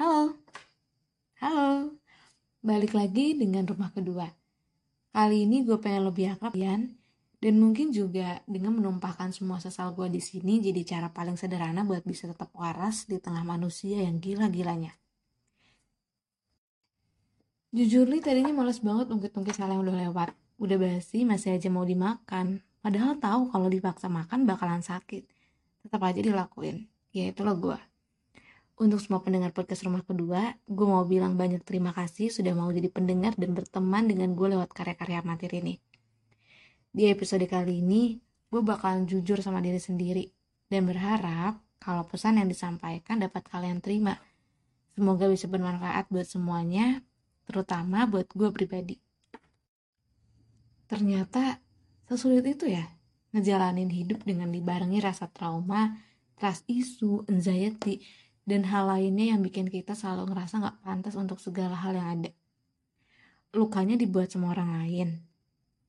Halo, halo, balik lagi dengan rumah kedua. Kali ini gue pengen lebih akrab ya, dan mungkin juga dengan menumpahkan semua sesal gue di sini jadi cara paling sederhana buat bisa tetap waras di tengah manusia yang gila-gilanya. Jujur nih tadinya males banget ungkit-ungkit hal yang udah lewat. Udah basi masih aja mau dimakan. Padahal tahu kalau dipaksa makan bakalan sakit. Tetap aja dilakuin. Ya itulah gue. Untuk semua pendengar podcast rumah kedua, gue mau bilang banyak terima kasih sudah mau jadi pendengar dan berteman dengan gue lewat karya-karya amatir ini. Di episode kali ini, gue bakalan jujur sama diri sendiri dan berharap kalau pesan yang disampaikan dapat kalian terima. Semoga bisa bermanfaat buat semuanya, terutama buat gue pribadi. Ternyata sesulit itu ya, ngejalanin hidup dengan dibarengi rasa trauma, trust isu, anxiety, dan hal lainnya yang bikin kita selalu ngerasa gak pantas untuk segala hal yang ada. Lukanya dibuat sama orang lain,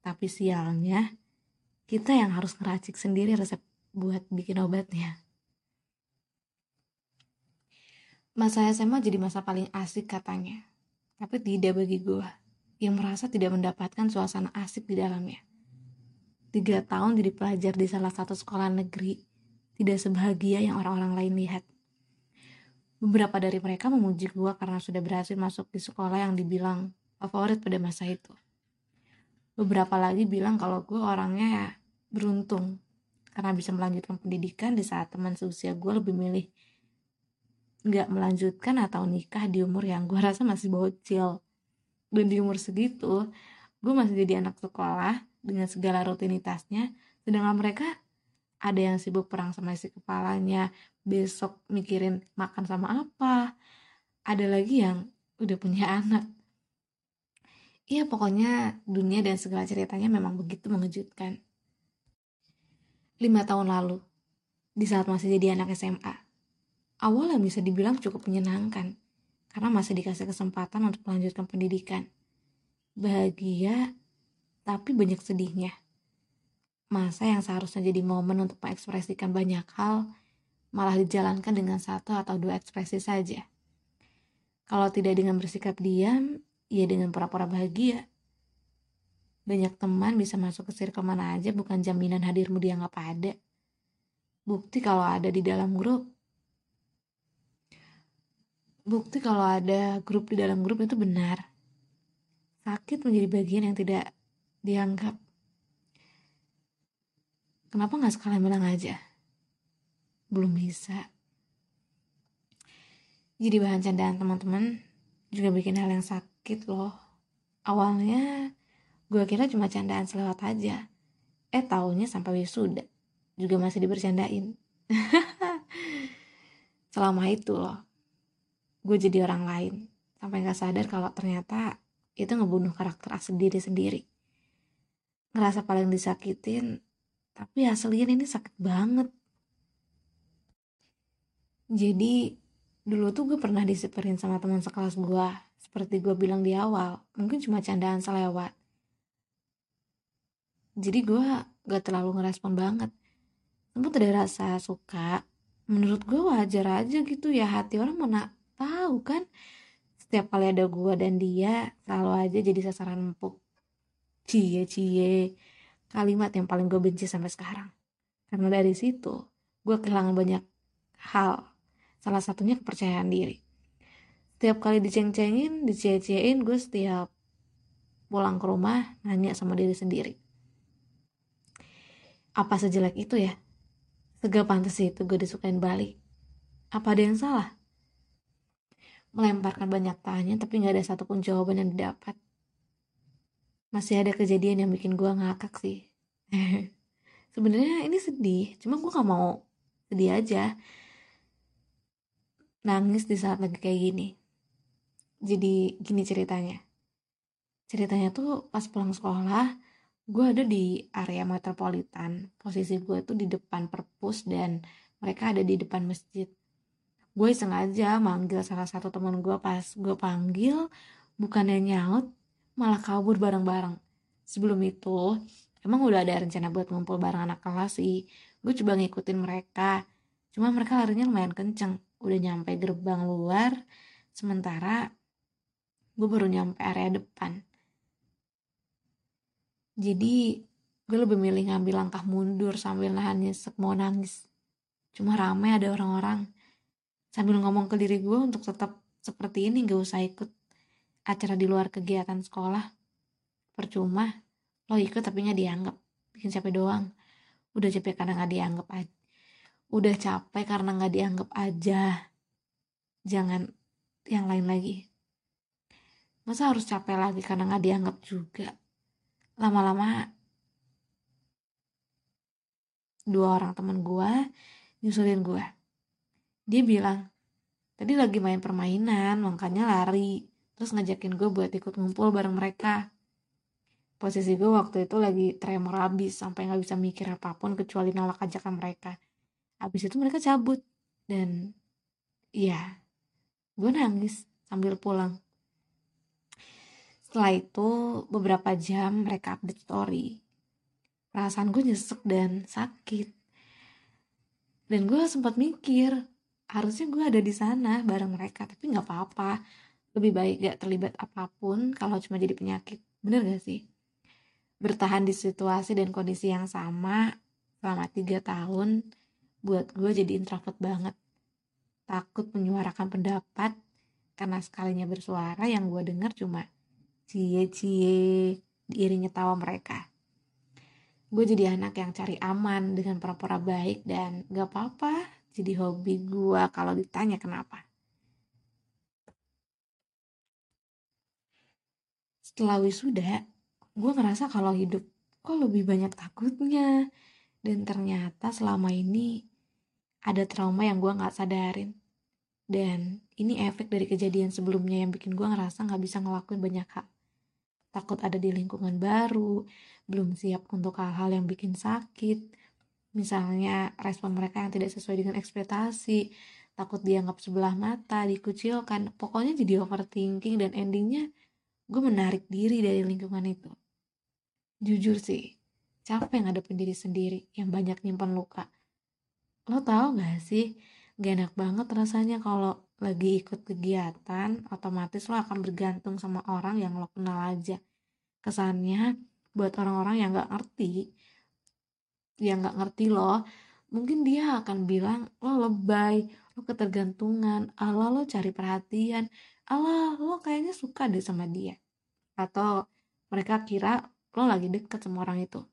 tapi sialnya kita yang harus ngeracik sendiri resep buat bikin obatnya. Masa SMA jadi masa paling asik katanya, tapi tidak bagi gue yang merasa tidak mendapatkan suasana asik di dalamnya. Tiga tahun jadi pelajar di salah satu sekolah negeri, tidak sebahagia yang orang-orang lain lihat. Beberapa dari mereka memuji gue karena sudah berhasil masuk di sekolah yang dibilang favorit pada masa itu. Beberapa lagi bilang kalau gue orangnya ya beruntung karena bisa melanjutkan pendidikan di saat teman seusia gue lebih milih nggak melanjutkan atau nikah di umur yang gue rasa masih bocil. Dan di umur segitu, gue masih jadi anak sekolah dengan segala rutinitasnya, sedangkan mereka ada yang sibuk perang sama isi kepalanya, besok mikirin makan sama apa. Ada lagi yang udah punya anak. Iya pokoknya dunia dan segala ceritanya memang begitu mengejutkan. Lima tahun lalu, di saat masih jadi anak SMA, awalnya bisa dibilang cukup menyenangkan karena masih dikasih kesempatan untuk melanjutkan pendidikan. Bahagia, tapi banyak sedihnya. Masa yang seharusnya jadi momen untuk mengekspresikan banyak hal, malah dijalankan dengan satu atau dua ekspresi saja. Kalau tidak dengan bersikap diam, ya dengan pura-pura bahagia. Banyak teman bisa masuk ke circle mana aja bukan jaminan hadirmu dianggap ada. Bukti kalau ada di dalam grup. Bukti kalau ada grup di dalam grup itu benar. Sakit menjadi bagian yang tidak dianggap. Kenapa nggak sekalian bilang aja? Belum bisa. Jadi bahan candaan teman-teman juga bikin hal yang sakit loh. Awalnya gue kira cuma candaan selewat aja. Eh taunya sampai wisuda juga masih dibercandain. Selama itu loh gue jadi orang lain. Sampai gak sadar kalau ternyata itu ngebunuh karakter sendiri sendiri. Ngerasa paling disakitin tapi hasilnya ini sakit banget jadi dulu tuh gue pernah diseperin sama teman sekelas gue seperti gue bilang di awal mungkin cuma candaan selewat. Jadi gue gak terlalu ngerespon banget. Sempat ada rasa suka. Menurut gue wajar aja gitu ya hati orang mana tahu kan? Setiap kali ada gue dan dia selalu aja jadi sasaran empuk. Cie cie. Kalimat yang paling gue benci sampai sekarang. Karena dari situ gue kehilangan banyak hal Salah satunya kepercayaan diri. Setiap kali diceng-cengin, dicie-ciein, gue setiap pulang ke rumah nanya sama diri sendiri. Apa sejelek itu ya? Segala pantas itu gue disukain balik. Apa ada yang salah? Melemparkan banyak tanya tapi gak ada satupun jawaban yang didapat. Masih ada kejadian yang bikin gue ngakak sih. Sebenarnya ini sedih, cuma gue gak mau sedih aja nangis di saat lagi kayak gini. Jadi gini ceritanya. Ceritanya tuh pas pulang sekolah, gue ada di area metropolitan. Posisi gue tuh di depan perpus dan mereka ada di depan masjid. Gue sengaja manggil salah satu teman gue pas gue panggil, bukannya nyaut, malah kabur bareng-bareng. Sebelum itu, emang udah ada rencana buat ngumpul bareng anak kelas sih. Gue coba ngikutin mereka, cuma mereka larinya lumayan kenceng udah nyampe gerbang luar sementara gue baru nyampe area depan. Jadi gue lebih milih ngambil langkah mundur sambil nahan nyesek mau nangis. Cuma rame ada orang-orang. Sambil ngomong ke diri gue untuk tetap seperti ini gak usah ikut acara di luar kegiatan sekolah. Percuma lo ikut tapi nggak dianggap. Bikin capek doang. Udah capek karena nggak dianggap aja udah capek karena nggak dianggap aja. Jangan yang lain lagi. Masa harus capek lagi karena nggak dianggap juga? Lama-lama dua orang teman gue nyusulin gue dia bilang tadi lagi main permainan makanya lari. Terus ngajakin gue buat ikut ngumpul bareng mereka. Posisi gue waktu itu lagi tremor abis sampai nggak bisa mikir apa pun kecuali nolak ajakan mereka abis itu mereka cabut. Dan ya gue nangis sambil pulang. Setelah itu beberapa jam mereka update story. Perasaan gue nyesek dan sakit. Dan gue sempat mikir harusnya gue ada di sana bareng mereka tapi nggak apa-apa. Lebih baik gak terlibat apa pun kalau cuma jadi penyakit. Bener gak sih? Bertahan di situasi dan kondisi yang sama selama tiga tahun buat gue jadi introvert banget. Takut menyuarakan pendapat karena sekalinya bersuara yang gue dengar cuma cie-cie diiringi tawa mereka. Gue jadi anak yang cari aman dengan pura-pura baik dan gak apa-apa jadi hobi gue kalau ditanya kenapa. Setelah wisuda gue ngerasa kalau hidup kok lebih banyak takutnya. Dan ternyata selama ini ada trauma yang gue nggak sadarin. Dan ini efek dari kejadian sebelumnya yang bikin gue ngerasa nggak bisa ngelakuin banyak hal. Takut ada di lingkungan baru belum siap untuk hal-hal yang bikin sakit. Misalnya respon mereka yang tidak sesuai dengan ekspektasi takut dianggap sebelah mata dikucilkan. Pokoknya jadi overthinking dan endingnya gue menarik diri dari lingkungan itu. Jujur sih, capek ngadepin diri sendiri yang banyak nyimpan luka. Lo tau gak sih, gak enak banget rasanya kalau lagi ikut kegiatan, otomatis lo akan bergantung sama orang yang lo kenal aja. Kesannya, buat orang-orang yang gak ngerti, yang gak ngerti lo, mungkin dia akan bilang, lo lebay, lo ketergantungan, Allah lo cari perhatian, Allah lo kayaknya suka deh sama dia. Atau mereka kira lo lagi deket sama orang itu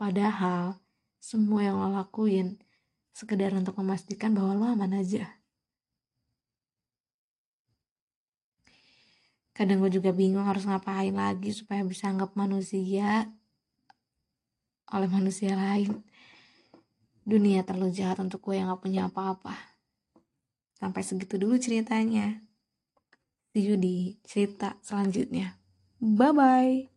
padahal semua yang lo lakuin sekedar untuk memastikan bahwa lo aman aja. Kadang gue juga bingung harus ngapain lagi supaya bisa anggap manusia oleh manusia lain. Dunia terlalu jahat untuk gue yang gak punya apa-apa. Sampai segitu dulu ceritanya. See you di cerita selanjutnya. Bye bye